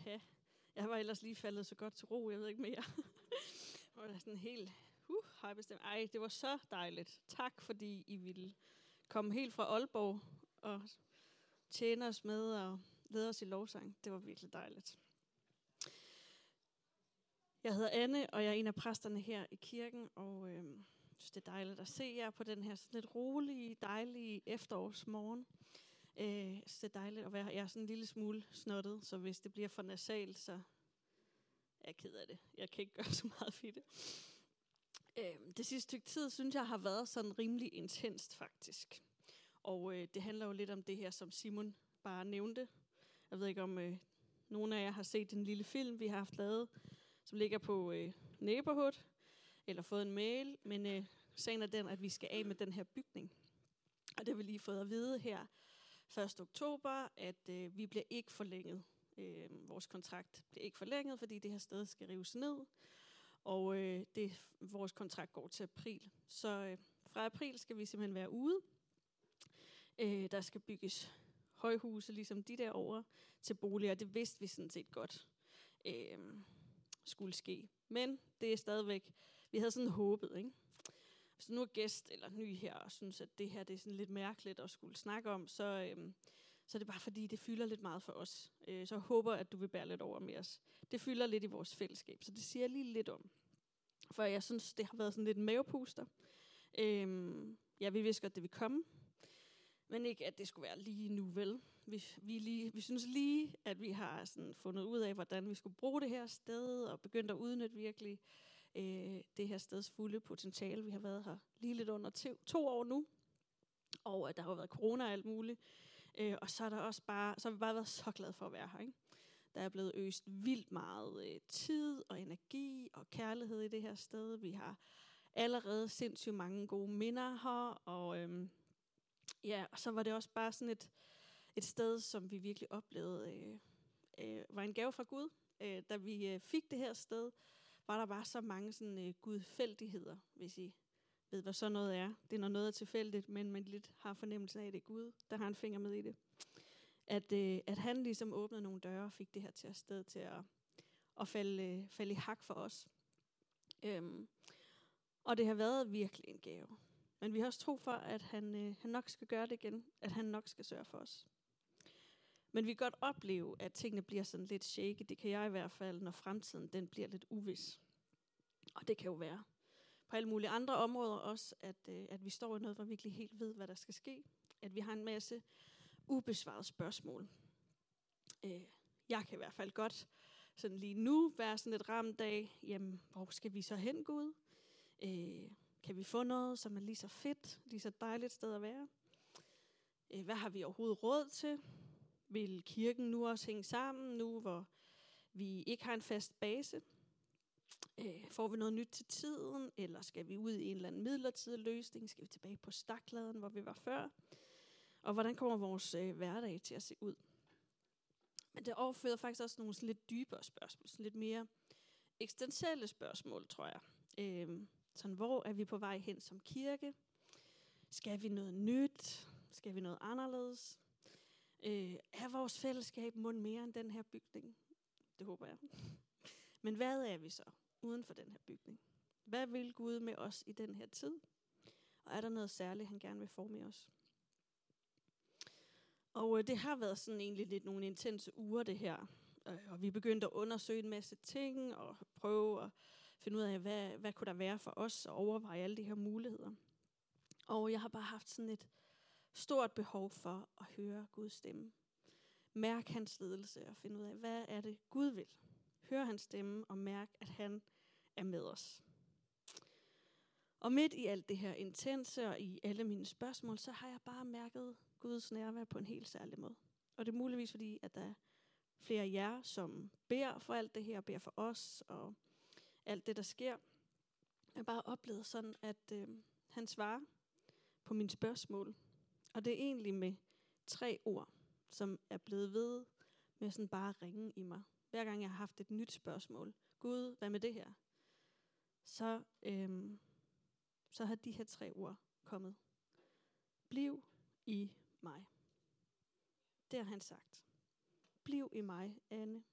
Uha. Jeg var ellers lige faldet så godt til ro, jeg ved ikke mere. og der sådan helt, uh, har jeg bestemt. Ej, det var så dejligt. Tak, fordi I ville komme helt fra Aalborg og tjene os med og lede os i lovsang. Det var virkelig dejligt. Jeg hedder Anne, og jeg er en af præsterne her i kirken, og øh, synes, det er dejligt at se jer på den her sådan lidt rolige, dejlige efterårsmorgen. Øh, så det er dejligt at være her. Jeg er sådan en lille smule snottet, så hvis det bliver for nasalt, så er jeg ked af det. Jeg kan ikke gøre så meget for det. Øh, det sidste stykke tid, synes jeg, har været sådan rimelig intenst, faktisk. Og øh, det handler jo lidt om det her, som Simon bare nævnte. Jeg ved ikke, om øh, nogen af jer har set den lille film, vi har haft lavet, som ligger på øh, Neighborhood, eller fået en mail, men øh, sagen er den, at vi skal af med den her bygning. Og det har vi lige fået at vide her 1. oktober, at øh, vi bliver ikke forlænget. Øh, vores kontrakt bliver ikke forlænget, fordi det her sted skal rives ned. Og øh, det, vores kontrakt går til april. Så øh, fra april skal vi simpelthen være ude. Øh, der skal bygges højhuse, ligesom de der over, til boliger. Det vidste vi sådan set godt øh, skulle ske. Men det er stadigvæk, vi havde sådan håbet, ikke? Hvis du nu er gæst eller ny her og synes, at det her det er sådan lidt mærkeligt at skulle snakke om, så, øh, så er det bare fordi, det fylder lidt meget for os. Øh, så jeg håber, at du vil bære lidt over med os. Det fylder lidt i vores fællesskab, så det siger jeg lige lidt om. For jeg synes, det har været sådan lidt mavepuster. Øh, ja, vi vidste godt, det vil komme. Men ikke, at det skulle være lige nu, vel? Vi, vi, lige, vi synes lige, at vi har sådan fundet ud af, hvordan vi skulle bruge det her sted, og begyndt at udnytte virkelig øh, det her steds fulde potentiale. Vi har været her lige lidt under to, to år nu, og at der har været corona og alt muligt. Øh, og så, er der også bare, så har vi bare været så glade for at være her. Ikke? Der er blevet øst vildt meget øh, tid og energi og kærlighed i det her sted. Vi har allerede sindssygt mange gode minder her, og øh, ja, og så var det også bare sådan et, et sted, som vi virkelig oplevede øh, øh, var en gave fra Gud. Øh, da vi øh, fik det her sted, var der bare så mange sådan, øh, gudfældigheder, hvis I ved, hvad så noget er. Det er når noget er tilfældigt, men man lidt har fornemmelsen af, at det er Gud, der har en finger med i det. At, øh, at han ligesom åbnede nogle døre og fik det her til at sted til at, at falde, øh, falde i hak for os. Øhm, og det har været virkelig en gave. Men vi har også tro for, at han, øh, han nok skal gøre det igen. At han nok skal sørge for os. Men vi kan godt opleve, at tingene bliver sådan lidt shaky. Det kan jeg i hvert fald, når fremtiden den bliver lidt uvis. Og det kan jo være på alle mulige andre områder også, at, øh, at vi står i noget, hvor vi ikke helt ved, hvad der skal ske. At vi har en masse ubesvarede spørgsmål. Øh, jeg kan i hvert fald godt sådan lige nu være sådan et ramt af, jamen, hvor skal vi så hen, Gud? Øh, kan vi få noget, som er lige så fedt, lige så dejligt sted at være? Øh, hvad har vi overhovedet råd til? Vil kirken nu også hænge sammen, nu hvor vi ikke har en fast base? Øh, får vi noget nyt til tiden, eller skal vi ud i en eller anden midlertidig løsning? Skal vi tilbage på stakladen, hvor vi var før? Og hvordan kommer vores øh, hverdag til at se ud? Men det overfører faktisk også nogle sådan lidt dybere spørgsmål, sådan lidt mere eksistentielle spørgsmål, tror jeg. Øh, sådan, hvor er vi på vej hen som kirke? Skal vi noget nyt? Skal vi noget anderledes? Øh, er vores fællesskab mund mere end den her bygning? Det håber jeg. Men hvad er vi så uden for den her bygning? Hvad vil Gud med os i den her tid? Og er der noget særligt, han gerne vil forme os? Og øh, det har været sådan egentlig lidt nogle intense uger, det her. Øh, og vi begyndte at undersøge en masse ting, og prøve at finde ud af, hvad, hvad kunne der være for os, og overveje alle de her muligheder. Og jeg har bare haft sådan et stort behov for at høre Guds stemme. Mærk hans ledelse og finde ud af, hvad er det Gud vil. Hør hans stemme og mærk, at han er med os. Og midt i alt det her intense og i alle mine spørgsmål, så har jeg bare mærket Guds nærvær på en helt særlig måde. Og det er muligvis fordi, at der er flere af jer, som beder for alt det her, beder for os og alt det, der sker. Jeg har bare oplevet sådan, at øh, han svarer på mine spørgsmål. Og det er egentlig med tre ord, som er blevet ved med sådan bare at ringe i mig. Hver gang jeg har haft et nyt spørgsmål. Gud, hvad med det her? Så, øhm, så har de her tre ord kommet. Bliv i mig. Det har han sagt. Bliv i mig, Anne.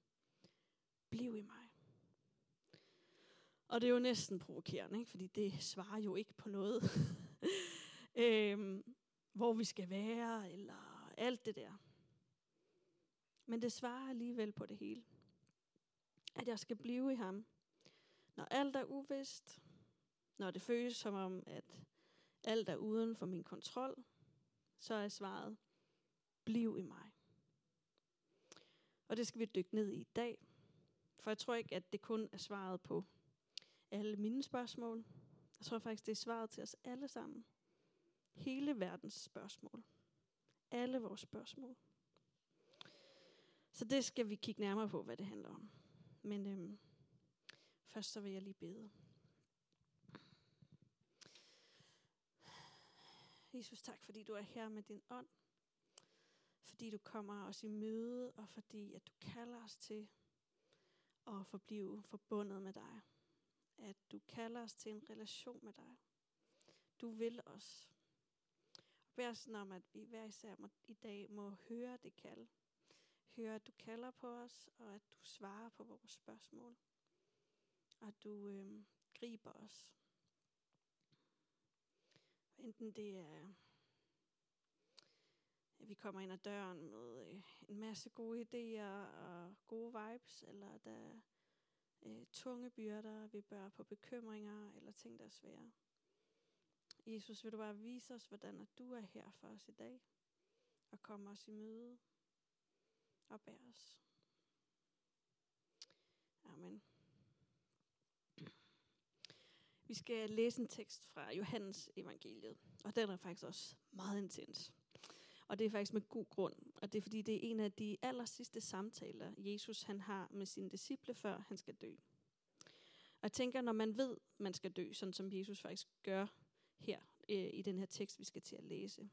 Bliv i mig. Og det er jo næsten provokerende, ikke? fordi det svarer jo ikke på noget. øhm, hvor vi skal være, eller alt det der. Men det svarer alligevel på det hele. At jeg skal blive i ham. Når alt er uvist, når det føles som om, at alt er uden for min kontrol, så er svaret, bliv i mig. Og det skal vi dykke ned i i dag. For jeg tror ikke, at det kun er svaret på alle mine spørgsmål. Jeg tror faktisk, det er svaret til os alle sammen. Hele verdens spørgsmål. Alle vores spørgsmål. Så det skal vi kigge nærmere på, hvad det handler om. Men øhm, først så vil jeg lige bede. Jesus, tak fordi du er her med din ånd. Fordi du kommer os i møde, og fordi at du kalder os til at forblive forbundet med dig. At du kalder os til en relation med dig. Du vil os. Og bær sådan om, at vi hver især må, i dag må høre det kald. Høre, at du kalder på os, og at du svarer på vores spørgsmål. Og at du øh, griber os. Enten det er, at vi kommer ind ad døren med øh, en masse gode idéer og gode vibes, eller der er øh, tunge byrder, vi bør på bekymringer eller ting, der er svære. Jesus, vil du bare vise os, hvordan at du er her for os i dag, og komme os i møde og bære os. Amen. Vi skal læse en tekst fra Johannes evangeliet, og den er faktisk også meget intens. Og det er faktisk med god grund, og det er fordi, det er en af de aller sidste samtaler, Jesus han har med sine disciple, før han skal dø. Og jeg tænker, når man ved, man skal dø, sådan som Jesus faktisk gør her øh, i den her tekst, vi skal til at læse.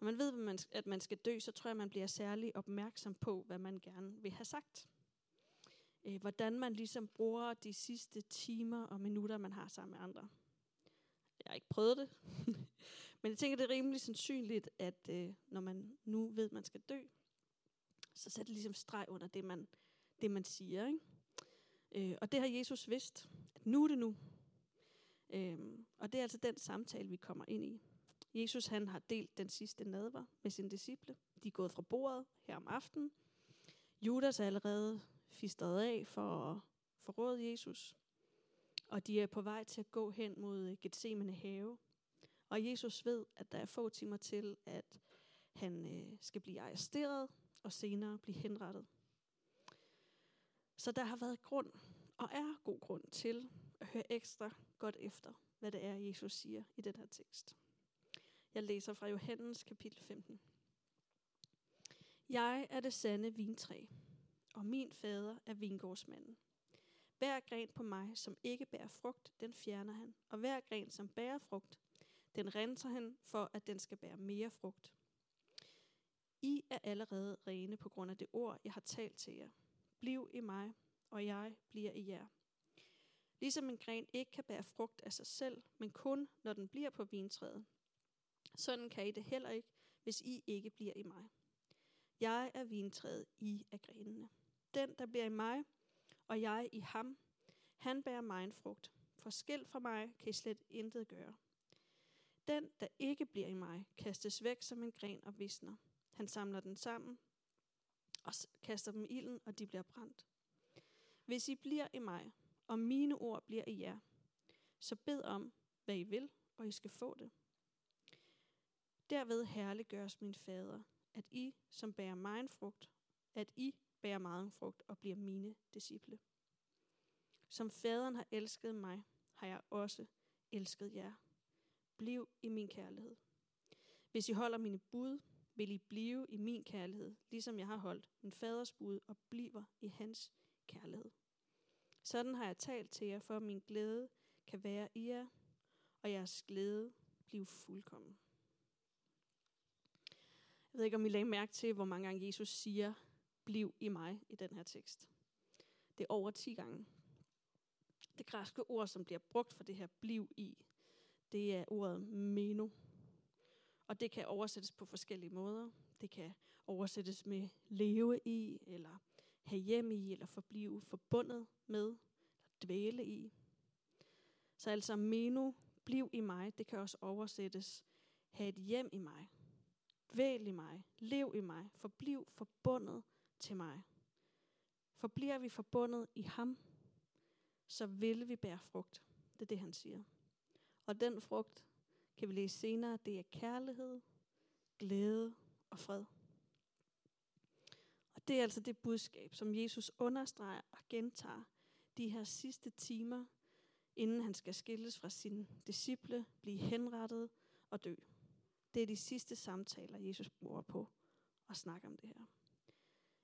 Når man ved, at man skal dø, så tror jeg, man bliver særlig opmærksom på, hvad man gerne vil have sagt øh, hvordan man ligesom bruger de sidste timer og minutter, man har sammen med andre. Jeg har ikke prøvet det, men jeg tænker, det er rimelig sandsynligt, at øh, når man nu ved, at man skal dø, så sætter det ligesom streg under det, man, det, man siger. Ikke? Øh, og det har Jesus vidst, at nu er det nu. Øh, og det er altså den samtale, vi kommer ind i. Jesus han har delt den sidste nadver med sine disciple. De er gået fra bordet her om aftenen. Judas er allerede fistret af for at forråde Jesus. Og de er på vej til at gå hen mod Gethsemane have. Og Jesus ved, at der er få timer til, at han øh, skal blive arresteret og senere blive henrettet. Så der har været grund, og er god grund til, at høre ekstra godt efter, hvad det er, Jesus siger i den her tekst. Jeg læser fra Johannes kapitel 15. Jeg er det sande vintræ, og min fader er vingårdsmanden. Hver gren på mig, som ikke bærer frugt, den fjerner han, og hver gren, som bærer frugt, den renser han, for at den skal bære mere frugt. I er allerede rene på grund af det ord, jeg har talt til jer. Bliv i mig, og jeg bliver i jer. Ligesom en gren ikke kan bære frugt af sig selv, men kun når den bliver på vintræet. Sådan kan I det heller ikke, hvis I ikke bliver i mig. Jeg er vintræet, I er grenene. Den, der bliver i mig, og jeg i ham, han bærer mig en frugt. For skilt fra mig kan I slet intet gøre. Den, der ikke bliver i mig, kastes væk som en gren og visner. Han samler den sammen og kaster dem i ilden, og de bliver brændt. Hvis I bliver i mig, og mine ord bliver i jer, så bed om, hvad I vil, og I skal få det. Derved herliggøres min fader, at I, som bærer mig en frugt, at I bærer meget frugt og bliver mine disciple. Som faderen har elsket mig, har jeg også elsket jer. Bliv i min kærlighed. Hvis I holder mine bud, vil I blive i min kærlighed, ligesom jeg har holdt min faders bud og bliver i hans kærlighed. Sådan har jeg talt til jer, for at min glæde kan være i jer, og jeres glæde blive fuldkommen. Jeg ved ikke, om I lagde mærke til, hvor mange gange Jesus siger, bliv i mig i den her tekst. Det er over 10 gange. Det græske ord, som bliver brugt for det her bliv i, det er ordet meno. Og det kan oversættes på forskellige måder. Det kan oversættes med leve i, eller have hjem i, eller forblive forbundet med, eller dvæle i. Så altså meno, bliv i mig, det kan også oversættes, have et hjem i mig, væl i mig, lev i mig, forbliv forbundet til mig. Forbliver vi forbundet i ham, så vil vi bære frugt. Det er det, han siger. Og den frugt, kan vi læse senere, det er kærlighed, glæde og fred. Det er altså det budskab, som Jesus understreger og gentager de her sidste timer, inden han skal skilles fra sine disciple, blive henrettet og dø. Det er de sidste samtaler, Jesus bruger på at snakke om det her.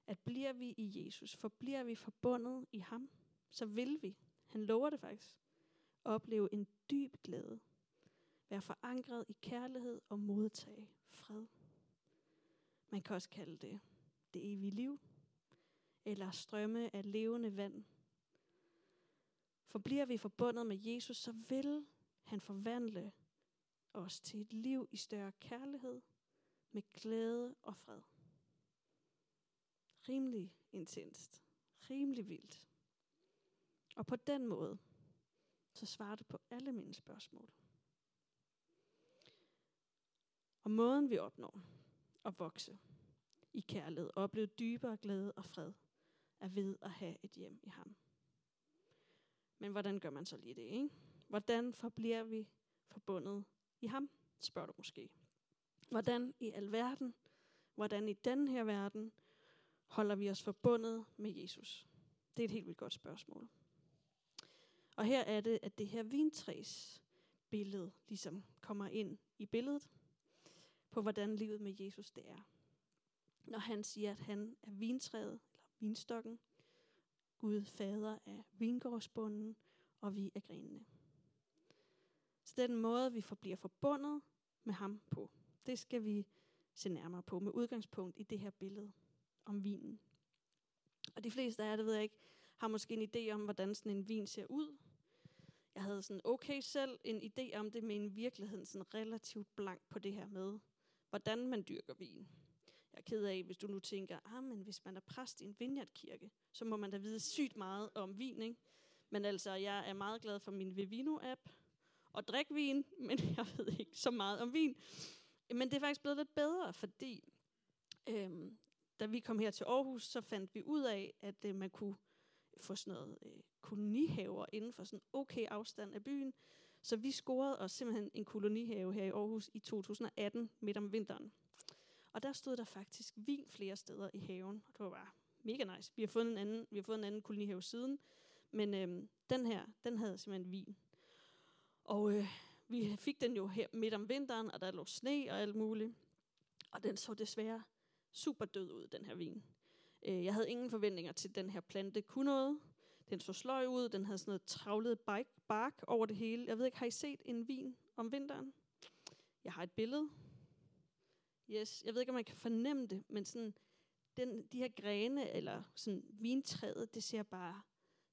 At bliver vi i Jesus, forbliver vi forbundet i ham, så vil vi, han lover det faktisk, opleve en dyb glæde, være forankret i kærlighed og modtage fred. Man kan også kalde det det evige liv, eller strømme af levende vand. For bliver vi forbundet med Jesus, så vil han forvandle os til et liv i større kærlighed, med glæde og fred. Rimelig intenst. Rimelig vildt. Og på den måde, så svarer det på alle mine spørgsmål. Og måden vi opnår at vokse i kærlighed og opleve dybere glæde og fred, af ved at have et hjem i ham. Men hvordan gør man så lige det, ikke? Hvordan forbliver vi forbundet i ham, spørger du måske. Hvordan i alverden, hvordan i den her verden, holder vi os forbundet med Jesus? Det er et helt vildt godt spørgsmål. Og her er det, at det her vintræs billede ligesom kommer ind i billedet på, hvordan livet med Jesus det er. Når han siger, at han er vintræet, eller vinstokken, Gud fader af vingårdsbunden, og vi er grenene. Så den måde, vi forbliver forbundet med ham på, det skal vi se nærmere på med udgangspunkt i det her billede om vinen. Og de fleste af jer, det ved jeg ikke, har måske en idé om, hvordan sådan en vin ser ud. Jeg havde sådan okay selv en idé om det, men i virkeligheden sådan relativt blank på det her med, hvordan man dyrker vin. Jeg er ked af, hvis du nu tænker, ah, men hvis man er præst i en vineyardkirke, så må man da vide sygt meget om vin, ikke? Men altså, jeg er meget glad for min Vivino-app og drik vin, men jeg ved ikke så meget om vin. Men det er faktisk blevet lidt bedre, fordi øhm, da vi kom her til Aarhus, så fandt vi ud af, at øh, man kunne få sådan noget øh, kolonihaver inden for sådan okay afstand af byen. Så vi scorede os simpelthen en kolonihave her i Aarhus i 2018 midt om vinteren. Og der stod der faktisk vin flere steder i haven. Og det var bare mega nice. Vi har fået en anden, vi har fået en anden kolonihave siden. Men øhm, den her, den havde simpelthen vin. Og øh, vi fik den jo her midt om vinteren, og der lå sne og alt muligt. Og den så desværre super død ud, den her vin. Øh, jeg havde ingen forventninger til, at den her plante kunne noget. Den så sløj ud, den havde sådan noget travlet bark over det hele. Jeg ved ikke, har I set en vin om vinteren? Jeg har et billede. Yes, jeg ved ikke, om man kan fornemme det, men sådan, den, de her grene, eller sådan vintræet, det ser bare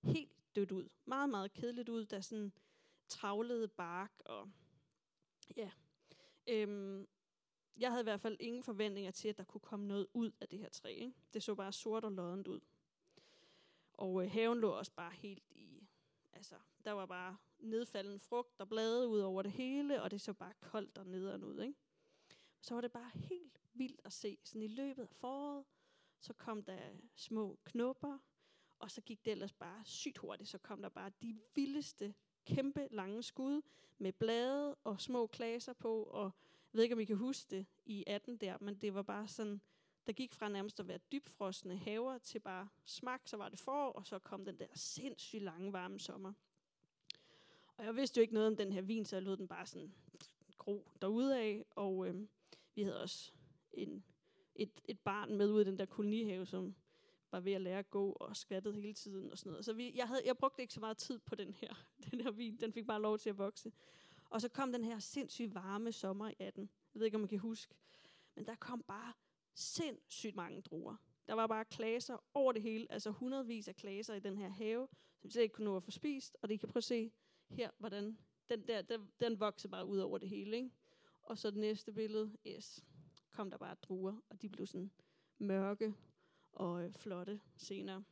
helt dødt ud. Meget, meget kedeligt ud. Der er sådan travlede bark, og ja. Øhm, jeg havde i hvert fald ingen forventninger til, at der kunne komme noget ud af det her træ. Ikke? Det så bare sort og loddent ud. Og øh, haven lå også bare helt i, altså, der var bare nedfaldende frugt og blade ud over det hele, og det så bare koldt og nederen ud. Ikke? Så var det bare helt vildt at se. Sådan i løbet af foråret, så kom der små knopper, og så gik det ellers bare sygt hurtigt. Så kom der bare de vildeste, kæmpe lange skud med blade og små klaser på, og jeg ved ikke, om I kan huske det i 18 der, men det var bare sådan, der gik fra nærmest at være dybfrostende haver til bare smak, så var det forår, og så kom den der sindssygt lange varme sommer. Og jeg vidste jo ikke noget om den her vin, så jeg lod den bare sådan gro af, og øh, vi havde også en, et, et barn med ud i den der kolonihave, som var ved at lære at gå og skvattede hele tiden og sådan noget. Så vi, jeg, havde, jeg brugte ikke så meget tid på den her, den her vin. Den fik bare lov til at vokse. Og så kom den her sindssygt varme sommer i 18. Jeg ved ikke, om man kan huske. Men der kom bare sindssygt mange druer. Der var bare klaser over det hele, altså hundredvis af klaser i den her have, som vi slet ikke kunne nå at få spist. Og det kan prøve at se her, hvordan den der, den, den vokser bare ud over det hele. Ikke? Og så det næste billede, yes, kom der bare druer, og de blev sådan mørke og øh, flotte senere.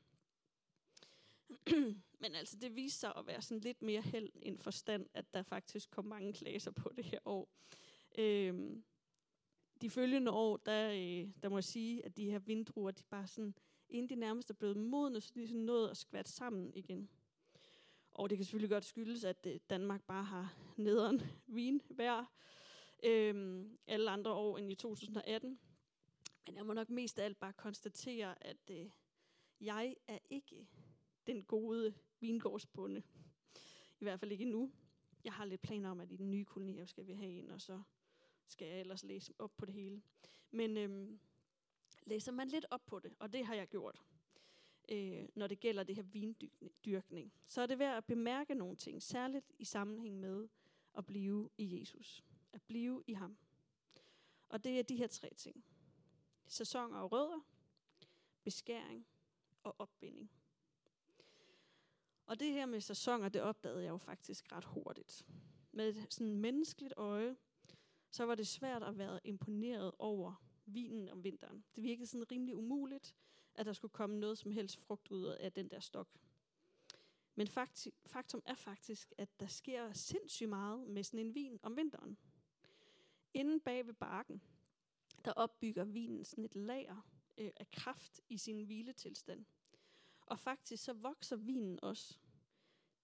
Men altså, det viste sig at være sådan lidt mere held end forstand, at der faktisk kom mange klasser på det her år. Øhm, de følgende år, der, øh, der må jeg sige, at de her vindruer, de bare sådan, inden de nærmest er blevet modne, så de sådan nåede at skvatte sammen igen. Og det kan selvfølgelig godt skyldes, at øh, Danmark bare har nederen vin hver øhm, alle andre år end i 2018. Men jeg må nok mest af alt bare konstatere, at øh, jeg er ikke den gode vingårdsbonde. I hvert fald ikke nu. Jeg har lidt planer om, at i den nye kolonihave skal vi have en, og så skal jeg ellers læse op på det hele. Men øhm, læser man lidt op på det, og det har jeg gjort, øh, når det gælder det her vindyrkning, så er det værd at bemærke nogle ting, særligt i sammenhæng med at blive i Jesus. At blive i ham. Og det er de her tre ting. Sæsoner og rødder, beskæring og opbinding. Og det her med sæsoner, det opdagede jeg jo faktisk ret hurtigt. Med et sådan menneskeligt øje, så var det svært at være imponeret over vinen om vinteren. Det virkede sådan rimelig umuligt, at der skulle komme noget som helst frugt ud af den der stok. Men faktum er faktisk, at der sker sindssygt meget med sådan en vin om vinteren. Inden bag ved barken, der opbygger vinen sådan et lager øh, af kraft i sin hviletilstand. Og faktisk så vokser vinen også,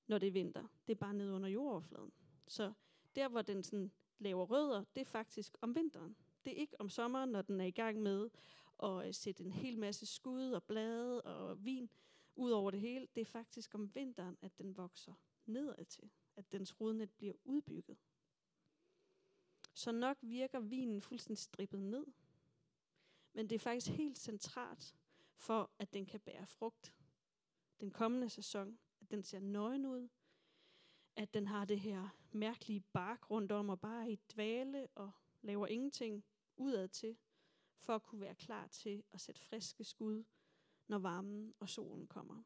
når det er vinter. Det er bare nede under jordoverfladen. Så der, hvor den sådan laver rødder, det er faktisk om vinteren. Det er ikke om sommeren, når den er i gang med at øh, sætte en hel masse skud og blade og vin ud over det hele. Det er faktisk om vinteren, at den vokser nedad til. At dens rodnet bliver udbygget. Så nok virker vinen fuldstændig strippet ned. Men det er faktisk helt centralt for, at den kan bære frugt den kommende sæson. At den ser nøgen ud. At den har det her mærkelige bark rundt om og bare i dvale og laver ingenting udad til, for at kunne være klar til at sætte friske skud, når varmen og solen kommer.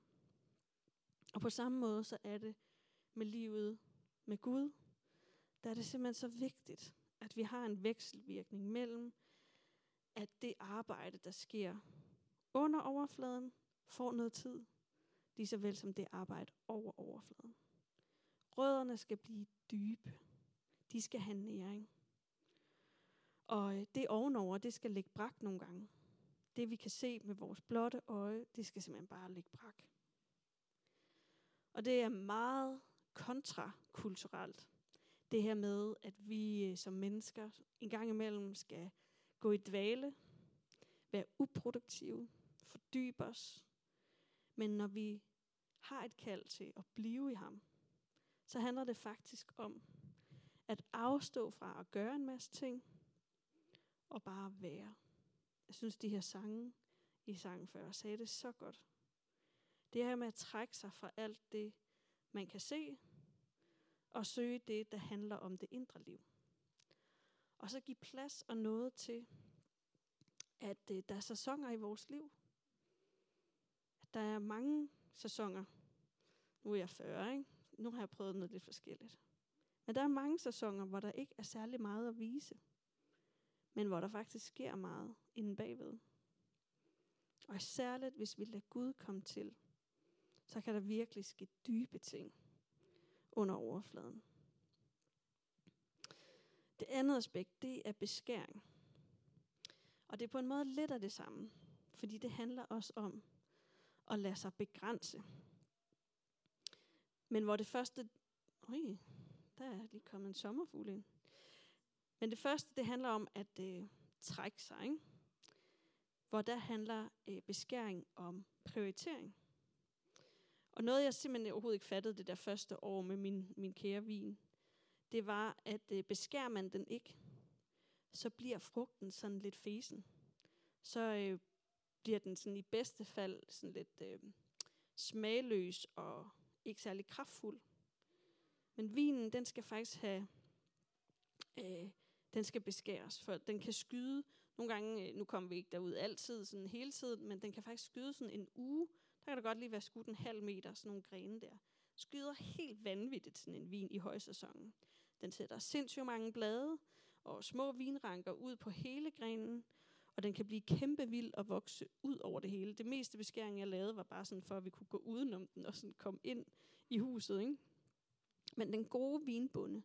Og på samme måde så er det med livet med Gud, der er det simpelthen så vigtigt, at vi har en vekselvirkning mellem, at det arbejde, der sker under overfladen, får noget tid, lige så vel som det arbejde over overfladen. Rødderne skal blive dybe. De skal have næring. Og øh, det ovenover, det skal ligge brak nogle gange. Det vi kan se med vores blotte øje, det skal simpelthen bare ligge brak. Og det er meget kontrakulturelt. Det her med, at vi øh, som mennesker en gang imellem skal gå i dvale, være uproduktive, fordybe os. Men når vi har et kald til at blive i ham, så handler det faktisk om at afstå fra at gøre en masse ting, og bare være. Jeg synes, de her sange i sangen før sagde det så godt. Det her med at trække sig fra alt det, man kan se, og søge det, der handler om det indre liv. Og så give plads og noget til, at øh, der er sæsoner i vores liv. At der er mange sæsoner. Nu er jeg 40, ikke? Nu har jeg prøvet noget lidt forskelligt. Men der er mange sæsoner, hvor der ikke er særlig meget at vise men hvor der faktisk sker meget inden bagved. Og særligt, hvis vi lader Gud komme til, så kan der virkelig ske dybe ting under overfladen. Det andet aspekt, det er beskæring. Og det er på en måde lidt af det samme, fordi det handler også om at lade sig begrænse. Men hvor det første... Ui, der er lige kommet en sommerfugl ind. Men det første, det handler om at øh, trække sig, ikke? hvor der handler øh, beskæring om prioritering. Og noget, jeg simpelthen overhovedet ikke fattede det der første år med min, min kære vin, det var, at øh, beskærer man den ikke, så bliver frugten sådan lidt fesen. Så øh, bliver den sådan i bedste fald sådan lidt øh, smagløs og ikke særlig kraftfuld. Men vinen, den skal faktisk have øh, den skal beskæres, for den kan skyde, nogle gange, øh, nu kommer vi ikke derud altid, sådan hele tiden, men den kan faktisk skyde sådan en uge, der kan der godt lige være skudt en halv meter, sådan nogle grene der. Skyder helt vanvittigt sådan en vin i højsæsonen. Den sætter sindssygt mange blade og små vinranker ud på hele grenen, Og den kan blive kæmpe vild og vokse ud over det hele. Det meste beskæring, jeg lavede, var bare sådan for, at vi kunne gå udenom den og sådan komme ind i huset. Ikke? Men den gode vinbonde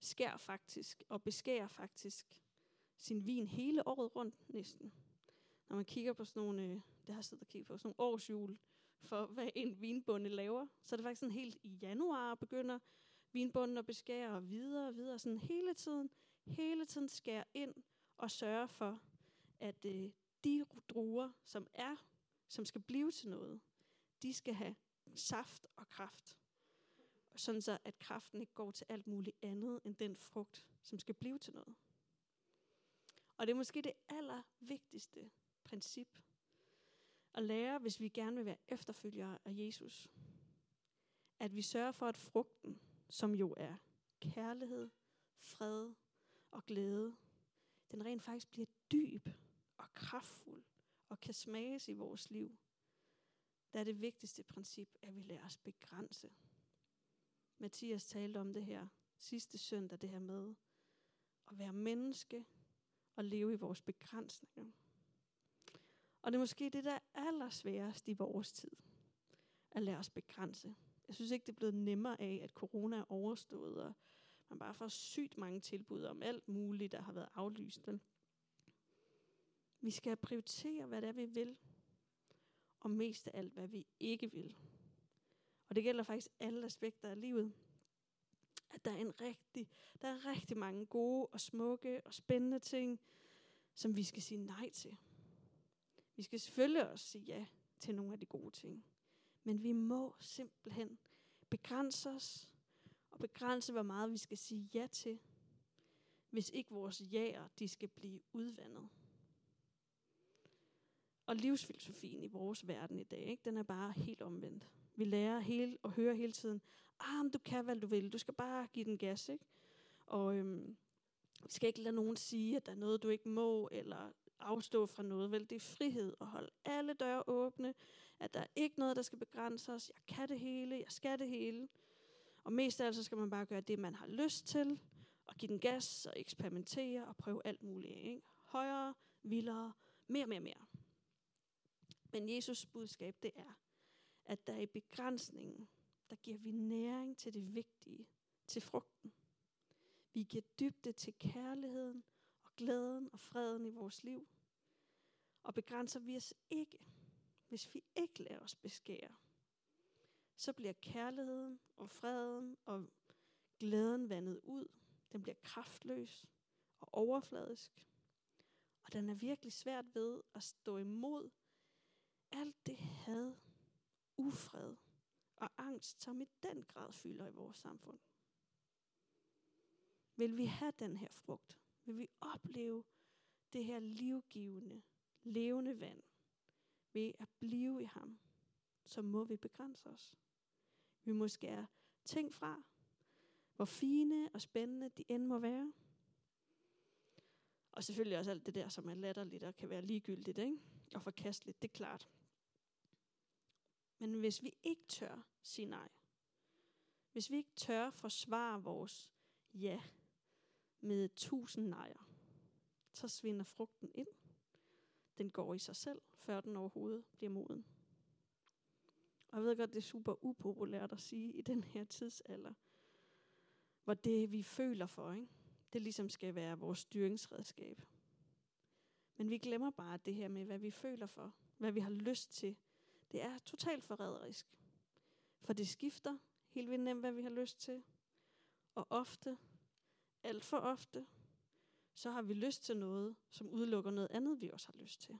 skær faktisk og beskærer faktisk sin vin hele året rundt næsten. Når man kigger på sådan nogle, øh, det har siddet og kigget på, sådan nogle årsjul for, hvad en vinbonde laver, så er det faktisk sådan helt i januar begynder vinbunden at beskære og videre og videre, sådan hele tiden, hele tiden skære ind og sørge for, at øh, de druer, som er, som skal blive til noget, de skal have saft og kraft. Sådan så, at kraften ikke går til alt muligt andet end den frugt, som skal blive til noget. Og det er måske det allervigtigste princip at lære, hvis vi gerne vil være efterfølgere af Jesus. At vi sørger for, at frugten, som jo er kærlighed, fred og glæde, den rent faktisk bliver dyb og kraftfuld og kan smages i vores liv. Der er det vigtigste princip, at vi lader os begrænse. Mathias talte om det her sidste søndag, det her med at være menneske og leve i vores begrænsninger. Og det er måske det, der er allersværest i vores tid. At lade os begrænse. Jeg synes ikke, det er blevet nemmere af, at corona er overstået, og man bare får sygt mange tilbud om alt muligt, der har været aflyst. Vel? Vi skal prioritere, hvad det er, vi vil, og mest af alt, hvad vi ikke vil. Og det gælder faktisk alle aspekter af livet. At der er, en rigtig, der er rigtig mange gode og smukke og spændende ting, som vi skal sige nej til. Vi skal selvfølgelig også sige ja til nogle af de gode ting. Men vi må simpelthen begrænse os og begrænse, hvor meget vi skal sige ja til, hvis ikke vores jaer, de skal blive udvandet. Og livsfilosofien i vores verden i dag, ikke, den er bare helt omvendt. Vi lærer hele, og hører hele tiden, ah, du kan, hvad du vil, du skal bare give den gas. Ikke? Og øhm, vi skal ikke lade nogen sige, at der er noget, du ikke må, eller afstå fra noget. Vel, det er frihed at holde alle døre åbne, at der er ikke noget, der skal begrænse os. Jeg kan det hele, jeg skal det hele. Og mest af alt, så skal man bare gøre det, man har lyst til, og give den gas, og eksperimentere, og prøve alt muligt. Ikke? Højere, vildere, mere, mere, mere. Men Jesus budskab, det er, at der i begrænsningen, der giver vi næring til det vigtige, til frugten. Vi giver dybde til kærligheden og glæden og freden i vores liv. Og begrænser vi os ikke, hvis vi ikke lader os beskære, så bliver kærligheden og freden og glæden vandet ud. Den bliver kraftløs og overfladisk. Og den er virkelig svært ved at stå imod alt det had, ufred og angst, som i den grad fylder i vores samfund. Vil vi have den her frugt? Vil vi opleve det her livgivende, levende vand ved at blive i ham, så må vi begrænse os. Vi må skære ting fra, hvor fine og spændende de end må være. Og selvfølgelig også alt det der, som er latterligt og kan være ligegyldigt ikke? og forkasteligt, det er klart. Men hvis vi ikke tør sige nej, hvis vi ikke tør forsvare vores ja med tusind nejer, så svinder frugten ind. Den går i sig selv, før den overhovedet bliver moden. Og jeg ved godt, det er super upopulært at sige i den her tidsalder, hvor det, vi føler for, ikke? det ligesom skal være vores styringsredskab. Men vi glemmer bare det her med, hvad vi føler for, hvad vi har lyst til, det er totalt forræderisk. For det skifter helt vildt nemt, hvad vi har lyst til. Og ofte, alt for ofte, så har vi lyst til noget, som udelukker noget andet, vi også har lyst til.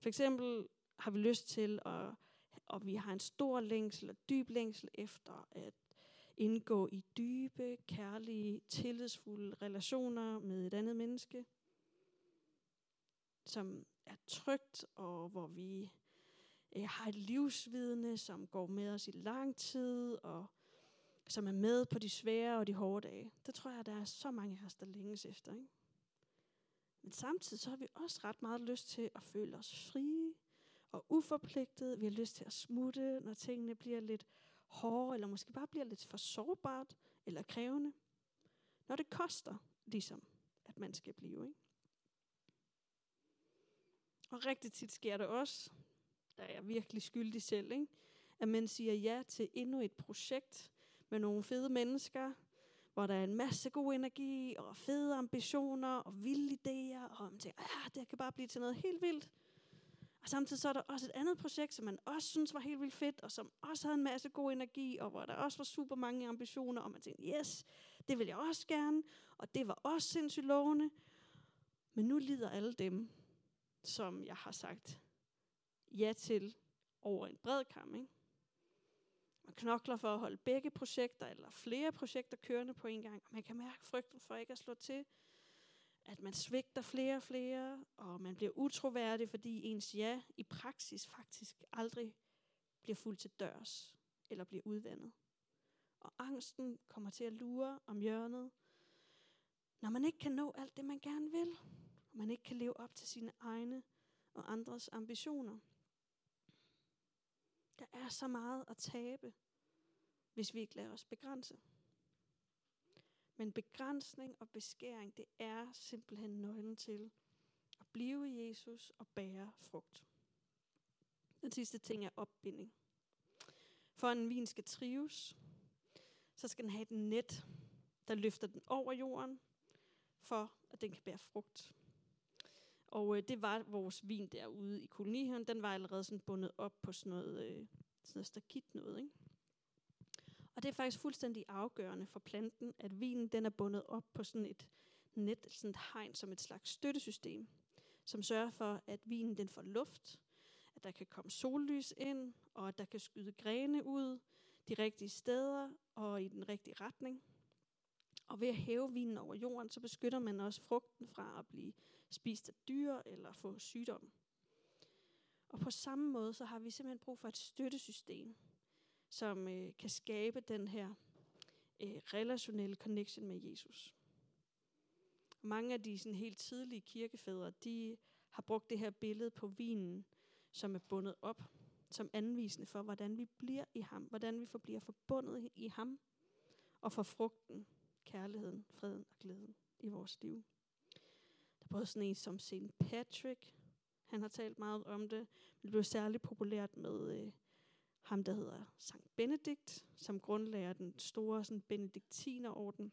For eksempel har vi lyst til, at, og vi har en stor længsel og dyb længsel efter at indgå i dybe, kærlige, tillidsfulde relationer med et andet menneske, som er trygt, og hvor vi øh, har et livsvidne, som går med os i lang tid, og som er med på de svære og de hårde dage. Det tror jeg, der er så mange af os, der længes efter. Ikke? Men samtidig så har vi også ret meget lyst til at føle os frie og uforpligtet. Vi har lyst til at smutte, når tingene bliver lidt hårde, eller måske bare bliver lidt for sårbart eller krævende. Når det koster, ligesom, at man skal blive. Ikke? Og rigtig tit sker det også, der er jeg virkelig skyldig selv, ikke? at man siger ja til endnu et projekt med nogle fede mennesker, hvor der er en masse god energi, og fede ambitioner, og vilde idéer, og man tænker, ja, det kan bare blive til noget helt vildt. Og samtidig så er der også et andet projekt, som man også synes var helt vildt fedt, og som også havde en masse god energi, og hvor der også var super mange ambitioner, og man tænkte, yes, det vil jeg også gerne, og det var også sindssygt lovende. Men nu lider alle dem, som jeg har sagt ja til over en bred kam. Ikke? Man knokler for at holde begge projekter, eller flere projekter kørende på en gang, og man kan mærke frygten for ikke at slå til, at man svigter flere og flere, og man bliver utroværdig, fordi ens ja i praksis faktisk aldrig bliver fuldt til dørs, eller bliver udvandet. Og angsten kommer til at lure om hjørnet, når man ikke kan nå alt det, man gerne vil, og man ikke kan leve op til sine egne og andres ambitioner. Der er så meget at tabe, hvis vi ikke lader os begrænse. Men begrænsning og beskæring, det er simpelthen nøglen til at blive i Jesus og bære frugt. Den sidste ting er opbinding. For en vin skal trives, så skal den have et net, der løfter den over jorden, for at den kan bære frugt. Og øh, det var vores vin derude i kolonihaven. Den var allerede sådan bundet op på sådan noget, øh, sådan noget stakit noget. Ikke? Og det er faktisk fuldstændig afgørende for planten, at vinen den er bundet op på sådan et net, sådan et hegn som et slags støttesystem, som sørger for, at vinen den får luft, at der kan komme sollys ind, og at der kan skyde grene ud de rigtige steder og i den rigtige retning. Og ved at hæve vinen over jorden, så beskytter man også frugten fra at blive spist af dyr eller få sygdom. Og på samme måde, så har vi simpelthen brug for et støttesystem, som øh, kan skabe den her øh, relationelle connection med Jesus. Mange af de sådan, helt tidlige kirkefædre, de har brugt det her billede på vinen, som er bundet op, som anvisende for, hvordan vi bliver i ham, hvordan vi forbliver forbundet i ham, og for frugten, kærligheden, freden og glæden i vores liv. Der er både sådan en som St. Patrick, han har talt meget om det, men det blev særligt populært med øh, ham, der hedder Sankt Benedikt, som grundlægger den store sådan, benediktinerorden.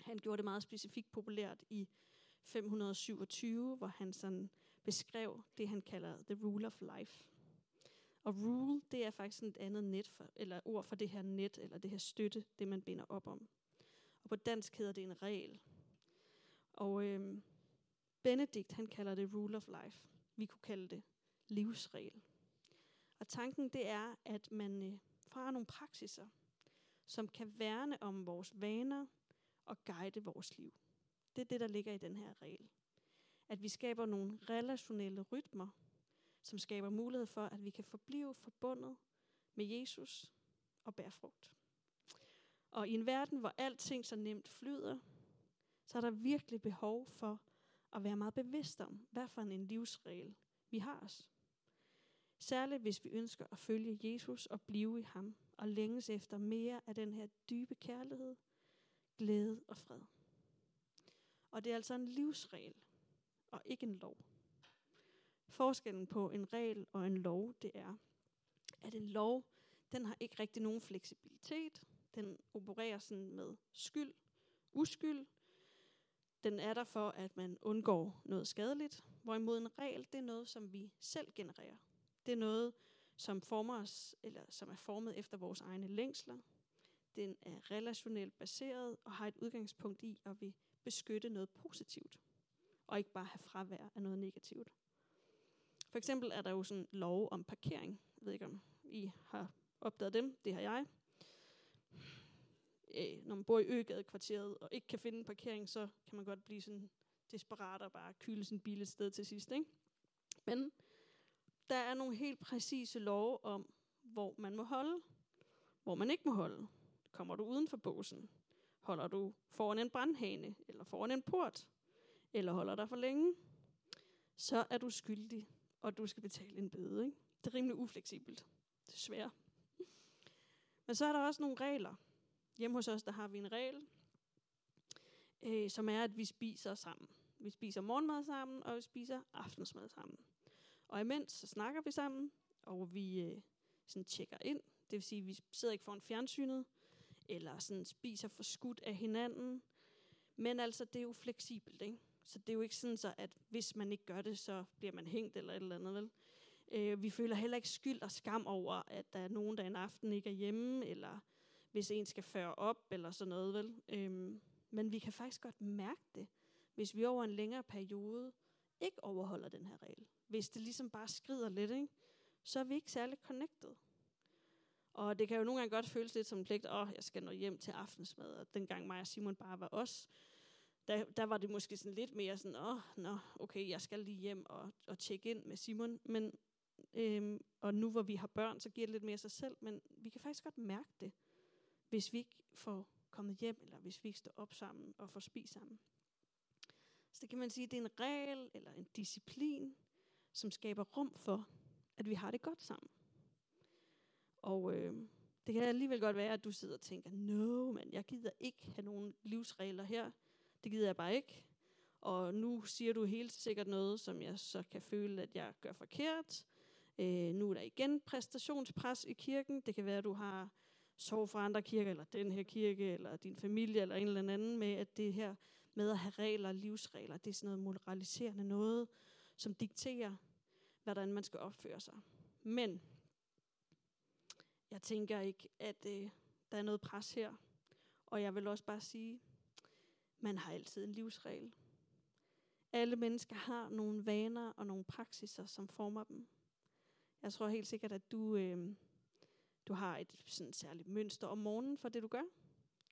Han gjorde det meget specifikt populært i 527, hvor han sådan beskrev det, han kalder the rule of life. Og rule, det er faktisk et andet net for, eller ord for det her net, eller det her støtte, det man binder op om. Og på dansk hedder det en regel. Og øhm, Benedikt, han kalder det rule of life. Vi kunne kalde det livsregel. Og tanken det er, at man øh, nogle praksiser, som kan værne om vores vaner og guide vores liv. Det er det, der ligger i den her regel. At vi skaber nogle relationelle rytmer, som skaber mulighed for, at vi kan forblive forbundet med Jesus og bære frugt. Og i en verden, hvor alting så nemt flyder, så er der virkelig behov for at være meget bevidst om, hvad for en livsregel vi har os. Særligt hvis vi ønsker at følge Jesus og blive i ham, og længes efter mere af den her dybe kærlighed, glæde og fred. Og det er altså en livsregel, og ikke en lov. Forskellen på en regel og en lov, det er, at en lov, den har ikke rigtig nogen fleksibilitet. Den opererer sådan med skyld, uskyld. Den er der for, at man undgår noget skadeligt. Hvorimod en regel, det er noget, som vi selv genererer. Det er noget, som former os, eller som er formet efter vores egne længsler. Den er relationelt baseret og har et udgangspunkt i at vi beskytte noget positivt, og ikke bare have fravær af noget negativt. For eksempel er der jo sådan lov om parkering. Jeg ved ikke, om I har opdaget dem. Det har jeg. Øh, når man bor i Øgade-kvarteret og ikke kan finde en parkering, så kan man godt blive sådan desperat og bare kyle sin bil et sted til sidst. Ikke? Men der er nogle helt præcise love om, hvor man må holde, hvor man ikke må holde. Kommer du uden for båsen? Holder du foran en brandhane, eller foran en port, eller holder der for længe, så er du skyldig, og du skal betale en bøde. Ikke? Det er rimelig ufleksibelt, desværre. Men så er der også nogle regler. Hjemme hos os, der har vi en regel, øh, som er, at vi spiser sammen. Vi spiser morgenmad sammen, og vi spiser aftensmad sammen. Og imens så snakker vi sammen, og vi øh, sådan tjekker ind. Det vil sige, at vi sidder ikke foran fjernsynet, eller sådan spiser for skudt af hinanden. Men altså, det er jo fleksibelt, ikke? Så det er jo ikke sådan, så at hvis man ikke gør det, så bliver man hængt eller et eller andet, vel? Øh, vi føler heller ikke skyld og skam over, at der er nogen, der en aften ikke er hjemme, eller hvis en skal føre op, eller sådan noget, vel? Øhm, men vi kan faktisk godt mærke det, hvis vi over en længere periode ikke overholder den her regel. Hvis det ligesom bare skrider lidt, ikke? så er vi ikke særlig connected. Og det kan jo nogle gange godt føles lidt som en pligt, åh, oh, jeg skal nå hjem til aftensmad. Og dengang mig og Simon bare var os, der, der var det måske sådan lidt mere sådan, åh, oh, nå, okay, jeg skal lige hjem og, og tjekke ind med Simon. Men, øhm, og nu hvor vi har børn, så giver det lidt mere sig selv. Men vi kan faktisk godt mærke det, hvis vi ikke får kommet hjem, eller hvis vi ikke står op sammen og får spist sammen. Så det kan man sige, det er en regel eller en disciplin, som skaber rum for, at vi har det godt sammen. Og øh, det kan alligevel godt være, at du sidder og tænker, no, men jeg gider ikke have nogen livsregler her. Det gider jeg bare ikke. Og nu siger du helt sikkert noget, som jeg så kan føle, at jeg gør forkert. Øh, nu er der igen præstationspres i kirken. Det kan være, at du har sorg fra andre kirker, eller den her kirke, eller din familie, eller en eller anden med, at det her med at have regler og livsregler, det er sådan noget moraliserende noget, som dikterer, hvordan man skal opføre sig. Men jeg tænker ikke, at øh, der er noget pres her. Og jeg vil også bare sige, man har altid en livsregel. Alle mennesker har nogle vaner og nogle praksiser, som former dem. Jeg tror helt sikkert, at du, øh, du har et sådan særligt mønster om morgenen for det, du gør.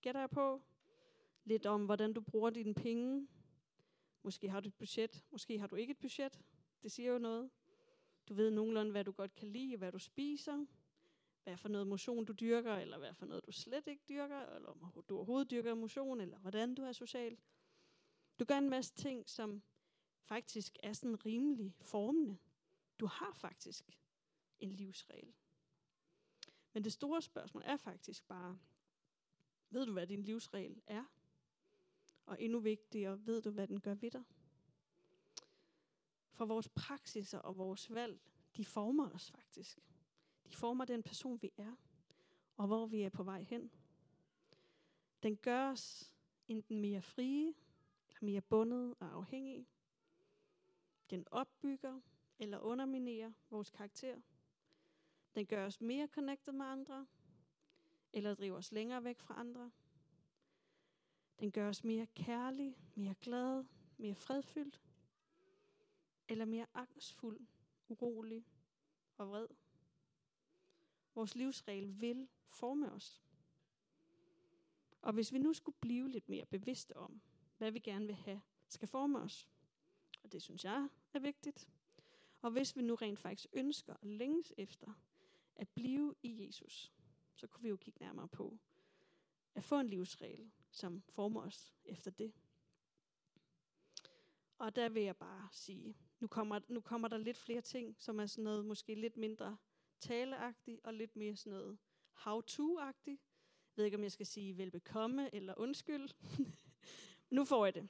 Gætter jeg på? Lidt om, hvordan du bruger dine penge. Måske har du et budget, måske har du ikke et budget. Det siger jo noget. Du ved nogenlunde, hvad du godt kan lide, hvad du spiser hvad for noget motion du dyrker, eller hvad for noget du slet ikke dyrker, eller om du overhovedet dyrker motion, eller hvordan du er social. Du gør en masse ting, som faktisk er sådan rimelig formende. Du har faktisk en livsregel. Men det store spørgsmål er faktisk bare, ved du, hvad din livsregel er? Og endnu vigtigere, ved du, hvad den gør ved dig? For vores praksiser og vores valg, de former os faktisk. De former den person, vi er, og hvor vi er på vej hen. Den gør os enten mere frie, eller mere bundet og afhængige. Den opbygger eller underminerer vores karakter. Den gør os mere connected med andre, eller driver os længere væk fra andre. Den gør os mere kærlig, mere glad, mere fredfyldt, eller mere angstfuld, urolig og vred. Vores livsregel vil forme os. Og hvis vi nu skulle blive lidt mere bevidste om, hvad vi gerne vil have, skal forme os, og det synes jeg er vigtigt, og hvis vi nu rent faktisk ønsker og længes efter at blive i Jesus, så kunne vi jo kigge nærmere på at få en livsregel, som former os efter det. Og der vil jeg bare sige, nu kommer, nu kommer der lidt flere ting, som er sådan noget måske lidt mindre taleagtig og lidt mere sådan noget how-to-agtig. Jeg ved ikke, om jeg skal sige velbekomme eller undskyld. nu får jeg det.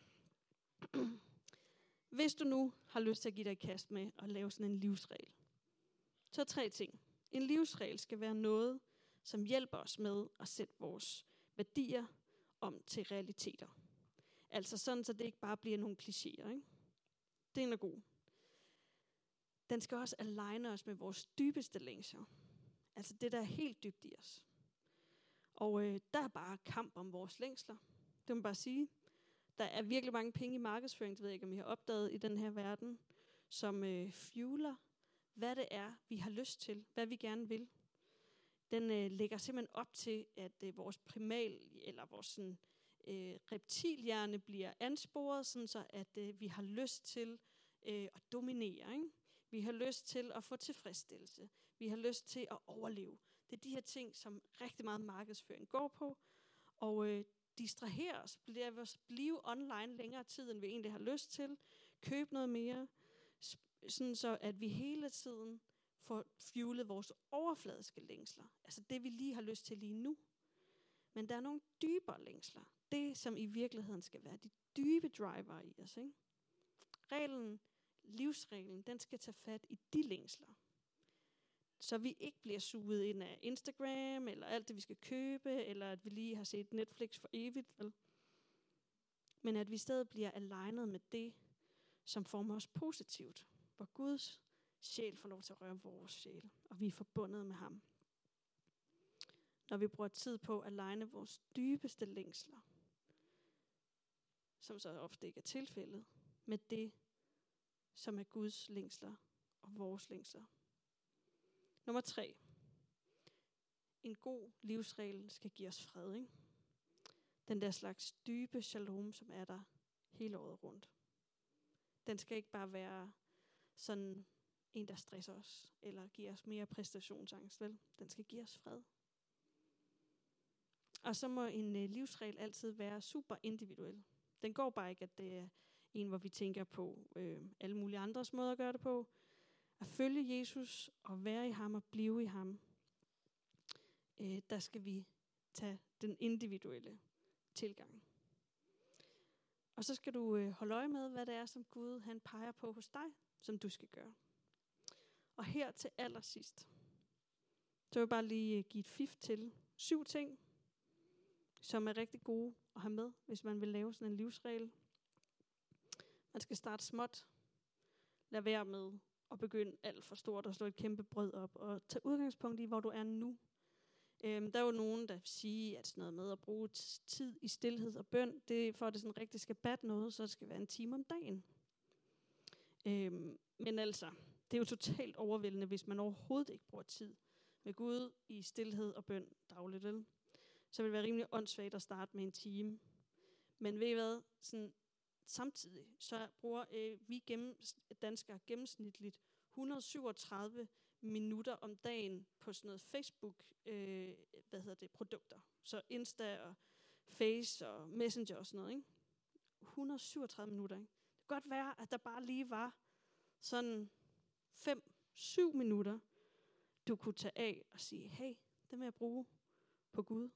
Hvis du nu har lyst til at give dig i kast med at lave sådan en livsregel, så tre ting. En livsregel skal være noget, som hjælper os med at sætte vores værdier om til realiteter. Altså sådan, så det ikke bare bliver nogle klichéer. Ikke? Det er god den skal også aligne os med vores dybeste længsler. Altså det, der er helt dybt i os. Og øh, der er bare kamp om vores længsler. Det må man bare sige. Der er virkelig mange penge i markedsføring, det ved jeg ikke, om I har opdaget i den her verden, som øh, fueler, hvad det er, vi har lyst til, hvad vi gerne vil. Den øh, lægger simpelthen op til, at øh, vores primal, eller vores sådan, øh, reptilhjerne bliver ansporet, sådan så at øh, vi har lyst til øh, at dominere. Ikke? Vi har lyst til at få tilfredsstillelse. Vi har lyst til at overleve. Det er de her ting, som rigtig meget markedsføring går på. Og øh, distrahere os, os blive online længere tid, end vi egentlig har lyst til. Køb noget mere, sådan så at vi hele tiden får fuelet vores overfladiske længsler. Altså det, vi lige har lyst til lige nu. Men der er nogle dybere længsler. Det, som i virkeligheden skal være de dybe driver i os. Ikke? Reglen livsreglen, den skal tage fat i de længsler. Så vi ikke bliver suget ind af Instagram, eller alt det, vi skal købe, eller at vi lige har set Netflix for evigt. Vel? Men at vi i stedet bliver alignet med det, som former os positivt. Hvor Guds sjæl får lov til at røre vores sjæl, og vi er forbundet med ham. Når vi bruger tid på at legne vores dybeste længsler, som så ofte ikke er tilfældet, med det, som er Guds længsler og vores længsler. Nummer tre. En god livsregel skal give os fred. Ikke? Den der slags dybe shalom, som er der hele året rundt. Den skal ikke bare være sådan en, der stresser os, eller giver os mere præstationsangst, vel? Den skal give os fred. Og så må en øh, livsregel altid være super individuel. Den går bare ikke, at det er en, hvor vi tænker på øh, alle mulige andres måder at gøre det på. At følge Jesus og være i ham og blive i ham, øh, der skal vi tage den individuelle tilgang. Og så skal du øh, holde øje med, hvad det er, som Gud han peger på hos dig, som du skal gøre. Og her til allersidst, så vil jeg bare lige øh, give et fif til syv ting, som er rigtig gode at have med, hvis man vil lave sådan en livsregel. Man skal starte småt. Lad være med at begynde alt for stort og slå et kæmpe brød op. Og tage udgangspunkt i, hvor du er nu. Øhm, der er jo nogen, der siger, at sådan noget med at bruge tid i stillhed og bøn, det for at det sådan rigtig skal batte noget, så det skal være en time om dagen. Øhm, men altså, det er jo totalt overvældende, hvis man overhovedet ikke bruger tid med Gud i stillhed og bøn dagligt. Vel? Så vil det være rimelig åndssvagt at starte med en time. Men ved I hvad? Sådan, samtidig så bruger øh, vi gennem, danskere gennemsnitligt 137 minutter om dagen på sådan noget Facebook, øh, hvad hedder det, produkter. Så Insta og Face og Messenger og sådan noget, ikke? 137 minutter, ikke? Det kan godt være, at der bare lige var sådan 5-7 minutter, du kunne tage af og sige, hey, det vil jeg bruge på Gud.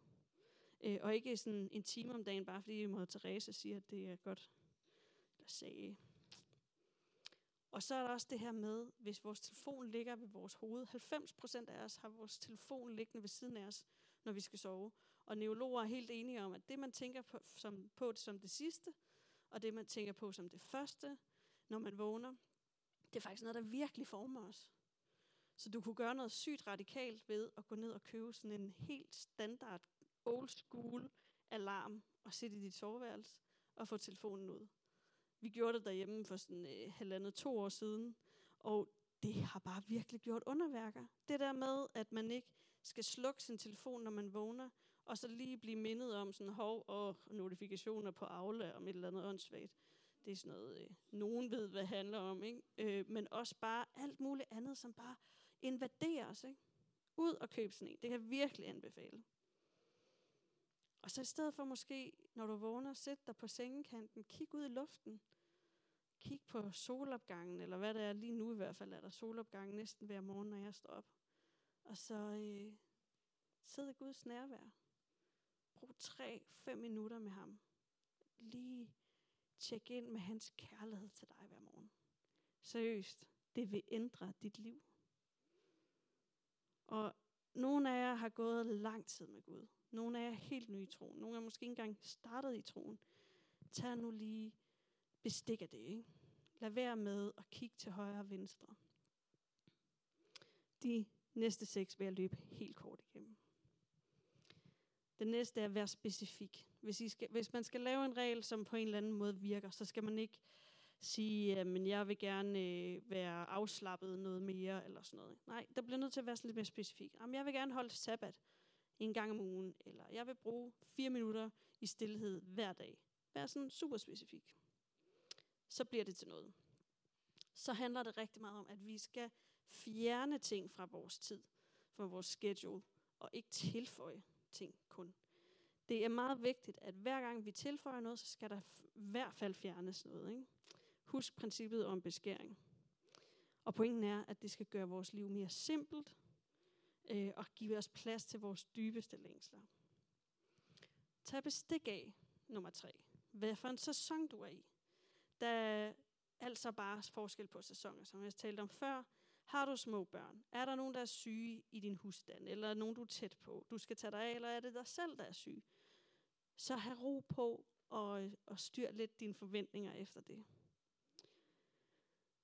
Øh, og ikke sådan en time om dagen, bare fordi mod Teresa siger, at det er godt. Eller sagde. Og så er der også det her med, hvis vores telefon ligger ved vores hoved. 90% af os har vores telefon liggende ved siden af os, når vi skal sove. Og neurologer er helt enige om, at det man tænker på som, på det som det sidste, og det man tænker på som det første, når man vågner, det er faktisk noget, der virkelig former os. Så du kunne gøre noget sygt radikalt ved at gå ned og købe sådan en helt standard old school alarm og sætte i dit soveværelse og få telefonen ud. Vi gjorde det derhjemme for sådan øh, halvandet to år siden, og det har bare virkelig gjort underværker. Det der med, at man ikke skal slukke sin telefon, når man vågner, og så lige blive mindet om sådan hov og notifikationer på Aula om et eller andet åndssvagt. Det er sådan noget, øh, nogen ved, hvad det handler om, ikke? Øh, men også bare alt muligt andet, som bare invaderer os. Ikke? Ud og køb sådan en. Det kan jeg virkelig anbefale. Og så i stedet for måske, når du vågner, sæt dig på sengekanten, kig ud i luften. Kig på solopgangen, eller hvad det er lige nu i hvert fald, er der solopgang næsten hver morgen, når jeg står op. Og så øh, sid i Guds nærvær. Brug 3-5 minutter med ham. Lige tjek ind med hans kærlighed til dig hver morgen. Seriøst, det vil ændre dit liv. Og nogle af jer har gået lang tid med Gud. Nogle af jer er helt nye i troen. Nogle er måske ikke engang startet i troen. Tag nu lige bestik af det. Ikke? Lad være med at kigge til højre og venstre. De næste seks vil jeg løbe helt kort igennem. Den næste er at være specifik. Hvis, I skal, hvis man skal lave en regel, som på en eller anden måde virker, så skal man ikke sige, at jeg vil gerne øh, være afslappet noget mere, eller sådan noget. Nej, der bliver nødt til at være sådan lidt mere specifik. Jamen, jeg vil gerne holde sabbat en gang om ugen, eller jeg vil bruge fire minutter i stillhed hver dag. Vær sådan super specifik. Så bliver det til noget. Så handler det rigtig meget om, at vi skal fjerne ting fra vores tid, fra vores schedule, og ikke tilføje ting kun. Det er meget vigtigt, at hver gang vi tilføjer noget, så skal der i hvert fald fjernes noget. Ikke? Husk princippet om beskæring. Og pointen er, at det skal gøre vores liv mere simpelt, øh, og give os plads til vores dybeste længsler. Tag bestik af, nummer tre. Hvad for en sæson du er i. Da altså bare forskel på sæsoner, som jeg talte om før. Har du små børn? Er der nogen, der er syge i din husstand? Eller nogen, du er tæt på? Du skal tage dig af, eller er det dig selv, der er syg? Så have ro på og, og styr lidt dine forventninger efter det.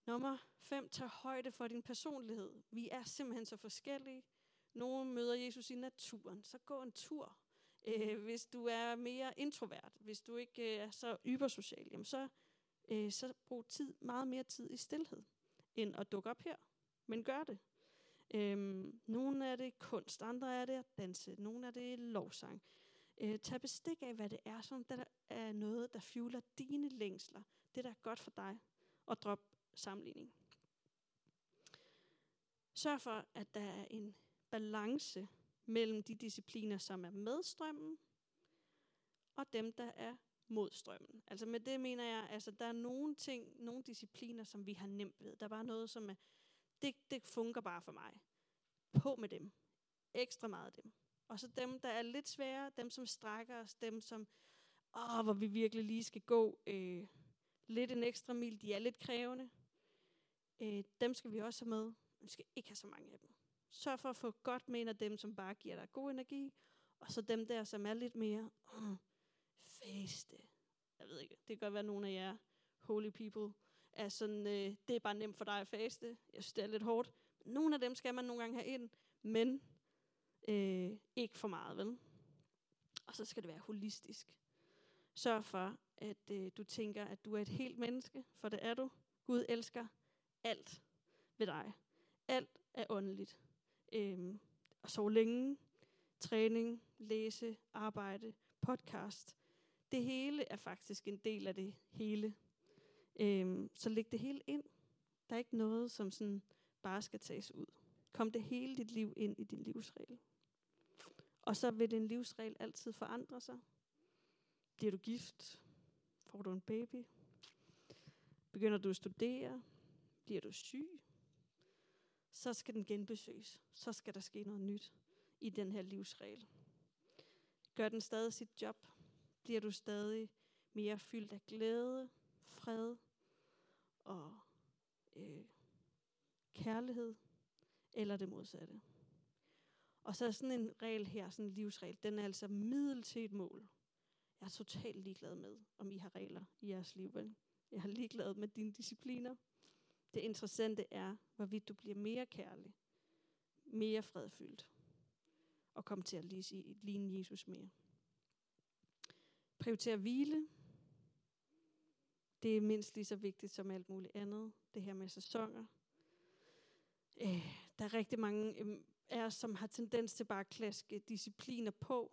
Nummer 5. Tag højde for din personlighed. Vi er simpelthen så forskellige. Nogle møder Jesus i naturen, så gå en tur. Øh, hvis du er mere introvert, hvis du ikke øh, er så ybersocial, jamen så, øh, så brug tid, meget mere tid i stillhed, end at dukke op her. Men gør det. Øhm, nogle er det kunst, andre er det at danse, nogle er det lovsang. Øh, tag bestik af, hvad det er, som der er noget, der fjuler dine længsler. Det, der er godt for dig. Og drop sammenligning. Sørg for, at der er en balance mellem de discipliner, som er med strømmen, og dem, der er mod strømmen. Altså med det mener jeg, altså der er nogle ting, nogle discipliner, som vi har nemt ved. Der er bare noget, som er, det, det fungerer bare for mig. På med dem. Ekstra meget af dem. Og så dem, der er lidt svære, dem som strækker os, dem som, åh, hvor vi virkelig lige skal gå øh, lidt en ekstra mil, de er lidt krævende. Øh, dem skal vi også have med. Vi skal ikke have så mange af dem. Sørg for at få godt med en af dem, som bare giver dig god energi, og så dem der, som er lidt mere uh, faste. Jeg ved ikke, det kan godt være, at nogle af jer holy people er sådan, øh, det er bare nemt for dig at faste. Jeg synes, det er lidt hårdt. Nogle af dem skal man nogle gange have ind, men øh, ikke for meget, vel? Og så skal det være holistisk. Sørg for, at øh, du tænker, at du er et helt menneske, for det er du. Gud elsker alt ved dig. Alt er åndeligt. Øhm, og sove længe, træning, læse, arbejde, podcast. Det hele er faktisk en del af det hele. Øhm, så læg det hele ind. Der er ikke noget, som sådan bare skal tages ud. Kom det hele dit liv ind i din livsregel. Og så vil din livsregel altid forandre sig. Bliver du gift? Får du en baby? Begynder du at studere? Bliver du syg? Så skal den genbesøges. Så skal der ske noget nyt i den her livsregel. Gør den stadig sit job? Bliver du stadig mere fyldt af glæde, fred og øh, kærlighed, eller det modsatte? Og så er sådan en regel her, sådan en livsregel, den er altså middel til et mål. Jeg er totalt ligeglad med, om I har regler i jeres liv. Vel? Jeg er ligeglad med dine discipliner. Det interessante er, hvorvidt du bliver mere kærlig, mere fredfyldt, og kommer til at ligne Jesus mere. Prioriter hvile. Det er mindst lige så vigtigt som alt muligt andet. Det her med sæsoner. Øh, der er rigtig mange øh, af os, som har tendens til bare at klaske discipliner på,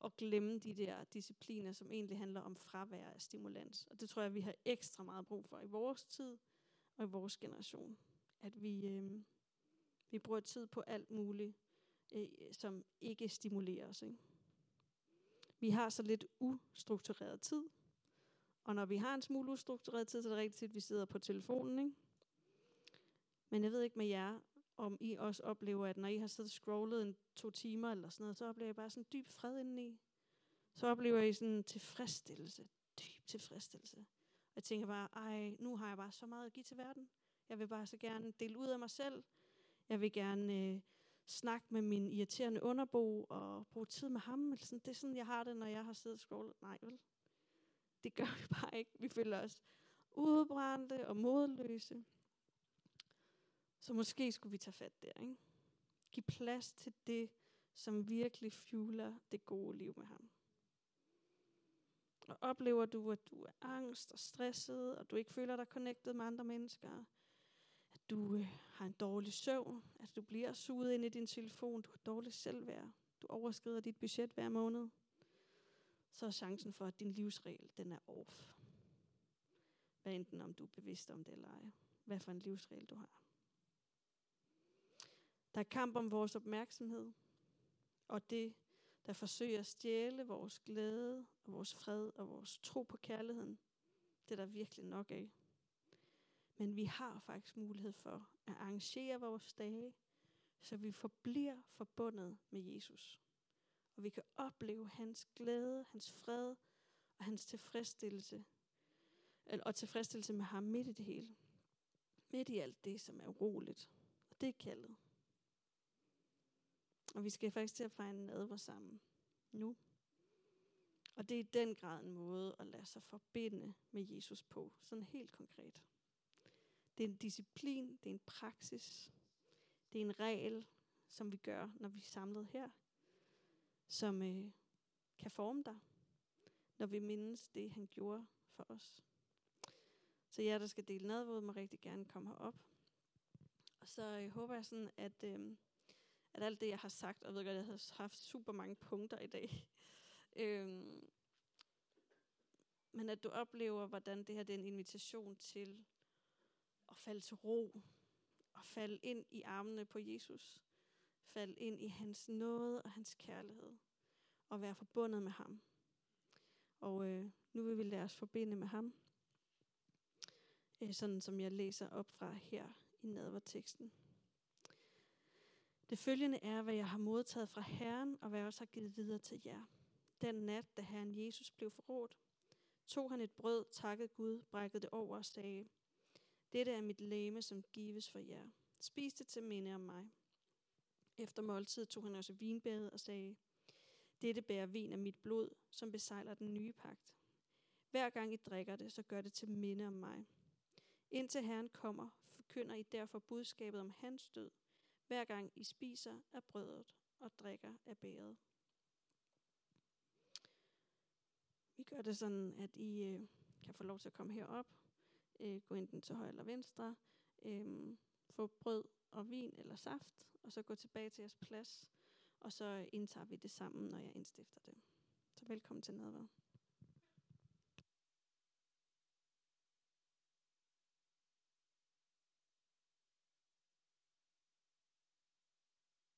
og glemme de der discipliner, som egentlig handler om fravær af stimulans. Og det tror jeg, vi har ekstra meget brug for i vores tid og i vores generation. At vi, øh, vi bruger tid på alt muligt, øh, som ikke stimulerer os. Ikke? Vi har så lidt ustruktureret tid, og når vi har en smule ustruktureret tid, så er det rigtigt, at vi sidder på telefonen. Ikke? Men jeg ved ikke med jer, om I også oplever, at når I har siddet og scrollet en to timer eller sådan noget, så oplever I bare sådan en dyb fred indeni. Så oplever I sådan en tilfredsstillelse. Dyb tilfredsstillelse. Og jeg tænker bare, ej, nu har jeg bare så meget at give til verden. Jeg vil bare så gerne dele ud af mig selv. Jeg vil gerne øh, snakke med min irriterende underbo og bruge tid med ham. Eller sådan. Det er sådan, jeg har det, når jeg har siddet og scrollet. Nej, vel? Det gør vi bare ikke. Vi føler os udbrændte og modløse. Så måske skulle vi tage fat der, ikke? Giv plads til det, som virkelig fueler det gode liv med ham. Og oplever du, at du er angst og stresset, og du ikke føler dig connected med andre mennesker, at du øh, har en dårlig søvn, at du bliver suget ind i din telefon, du har dårligt selvværd, du overskrider dit budget hver måned, så er chancen for, at din livsregel, den er off. Hvad enten om du er bevidst om det eller ej. Hvad for en livsregel du har. Der er kamp om vores opmærksomhed, og det, der forsøger at stjæle vores glæde, og vores fred og vores tro på kærligheden, det er der virkelig nok af. Men vi har faktisk mulighed for at arrangere vores dage, så vi forbliver forbundet med Jesus. Og vi kan opleve hans glæde, hans fred og hans tilfredsstillelse og tilfredsstillelse med ham midt i det hele. Midt i alt det, som er uroligt. Og det er kaldet. Og vi skal faktisk til at fejre en nadver sammen nu. Og det er i den grad en måde at lade sig forbinde med Jesus på, sådan helt konkret. Det er en disciplin, det er en praksis, det er en regel, som vi gør, når vi er samlet her, som øh, kan forme dig, når vi mindes det, han gjorde for os. Så jer, der skal dele nadvåd, må rigtig gerne komme herop. Og så øh, håber jeg sådan, at, øh, at alt det, jeg har sagt, og jeg ved godt, jeg har haft super mange punkter i dag, øh, men at du oplever, hvordan det her det er en invitation til at falde til ro, og falde ind i armene på Jesus, falde ind i hans nåde og hans kærlighed, og være forbundet med ham. Og øh, nu vil vi lade os forbinde med ham, øh, sådan som jeg læser op fra her i nadverteksten. Det følgende er, hvad jeg har modtaget fra Herren, og hvad jeg også har givet videre til jer. Den nat, da Herren Jesus blev forrådt, tog han et brød, takkede Gud, brækkede det over og sagde, Dette er mit læme, som gives for jer. Spis det til minde om mig. Efter måltid tog han også vinbæret og sagde, Dette bærer vin af mit blod, som besejler den nye pagt. Hver gang I drikker det, så gør det til minde om mig. Indtil Herren kommer, forkynder I derfor budskabet om hans død, hver gang I spiser af brødet og drikker af bæret. Vi gør det sådan, at I øh, kan få lov til at komme herop, øh, gå enten til højre eller venstre, øh, få brød og vin eller saft, og så gå tilbage til jeres plads, og så indtager vi det sammen, når jeg indstifter det. Så velkommen til nadvær.